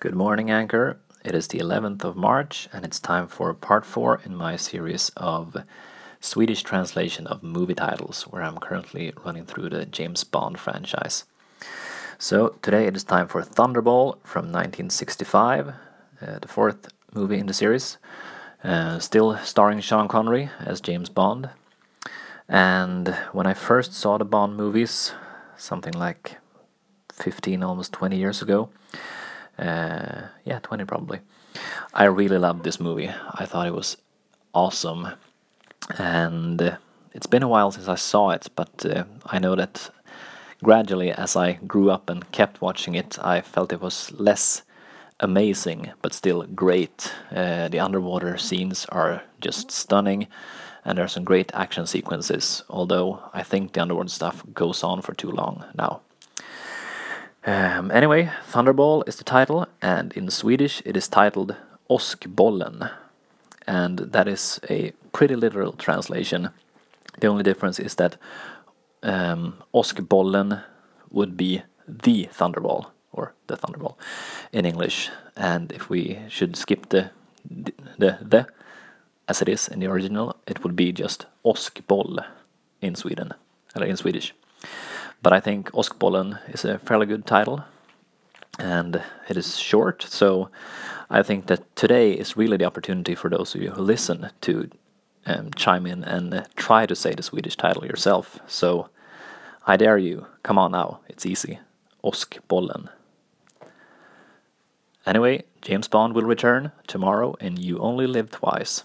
Good morning, Anchor. It is the 11th of March, and it's time for part 4 in my series of Swedish translation of movie titles, where I'm currently running through the James Bond franchise. So, today it is time for Thunderball from 1965, uh, the fourth movie in the series, uh, still starring Sean Connery as James Bond. And when I first saw the Bond movies, something like 15, almost 20 years ago, uh, yeah, 20 probably. I really loved this movie. I thought it was awesome. And uh, it's been a while since I saw it, but uh, I know that gradually as I grew up and kept watching it, I felt it was less amazing, but still great. Uh, the underwater scenes are just stunning, and there are some great action sequences, although I think the underwater stuff goes on for too long now. Um, anyway, Thunderball is the title, and in Swedish it is titled Åskbollen, and that is a pretty literal translation. The only difference is that um, Åskbollen would be the Thunderball, or the Thunderball in English, and if we should skip the the the as it is in the original, it would be just Åskboll in Sweden, or in Swedish. But I think Åskbollen is a fairly good title and it is short. So I think that today is really the opportunity for those of you who listen to um, chime in and uh, try to say the Swedish title yourself. So I dare you, come on now, it's easy. Åskbollen. Anyway, James Bond will return tomorrow in You Only Live Twice.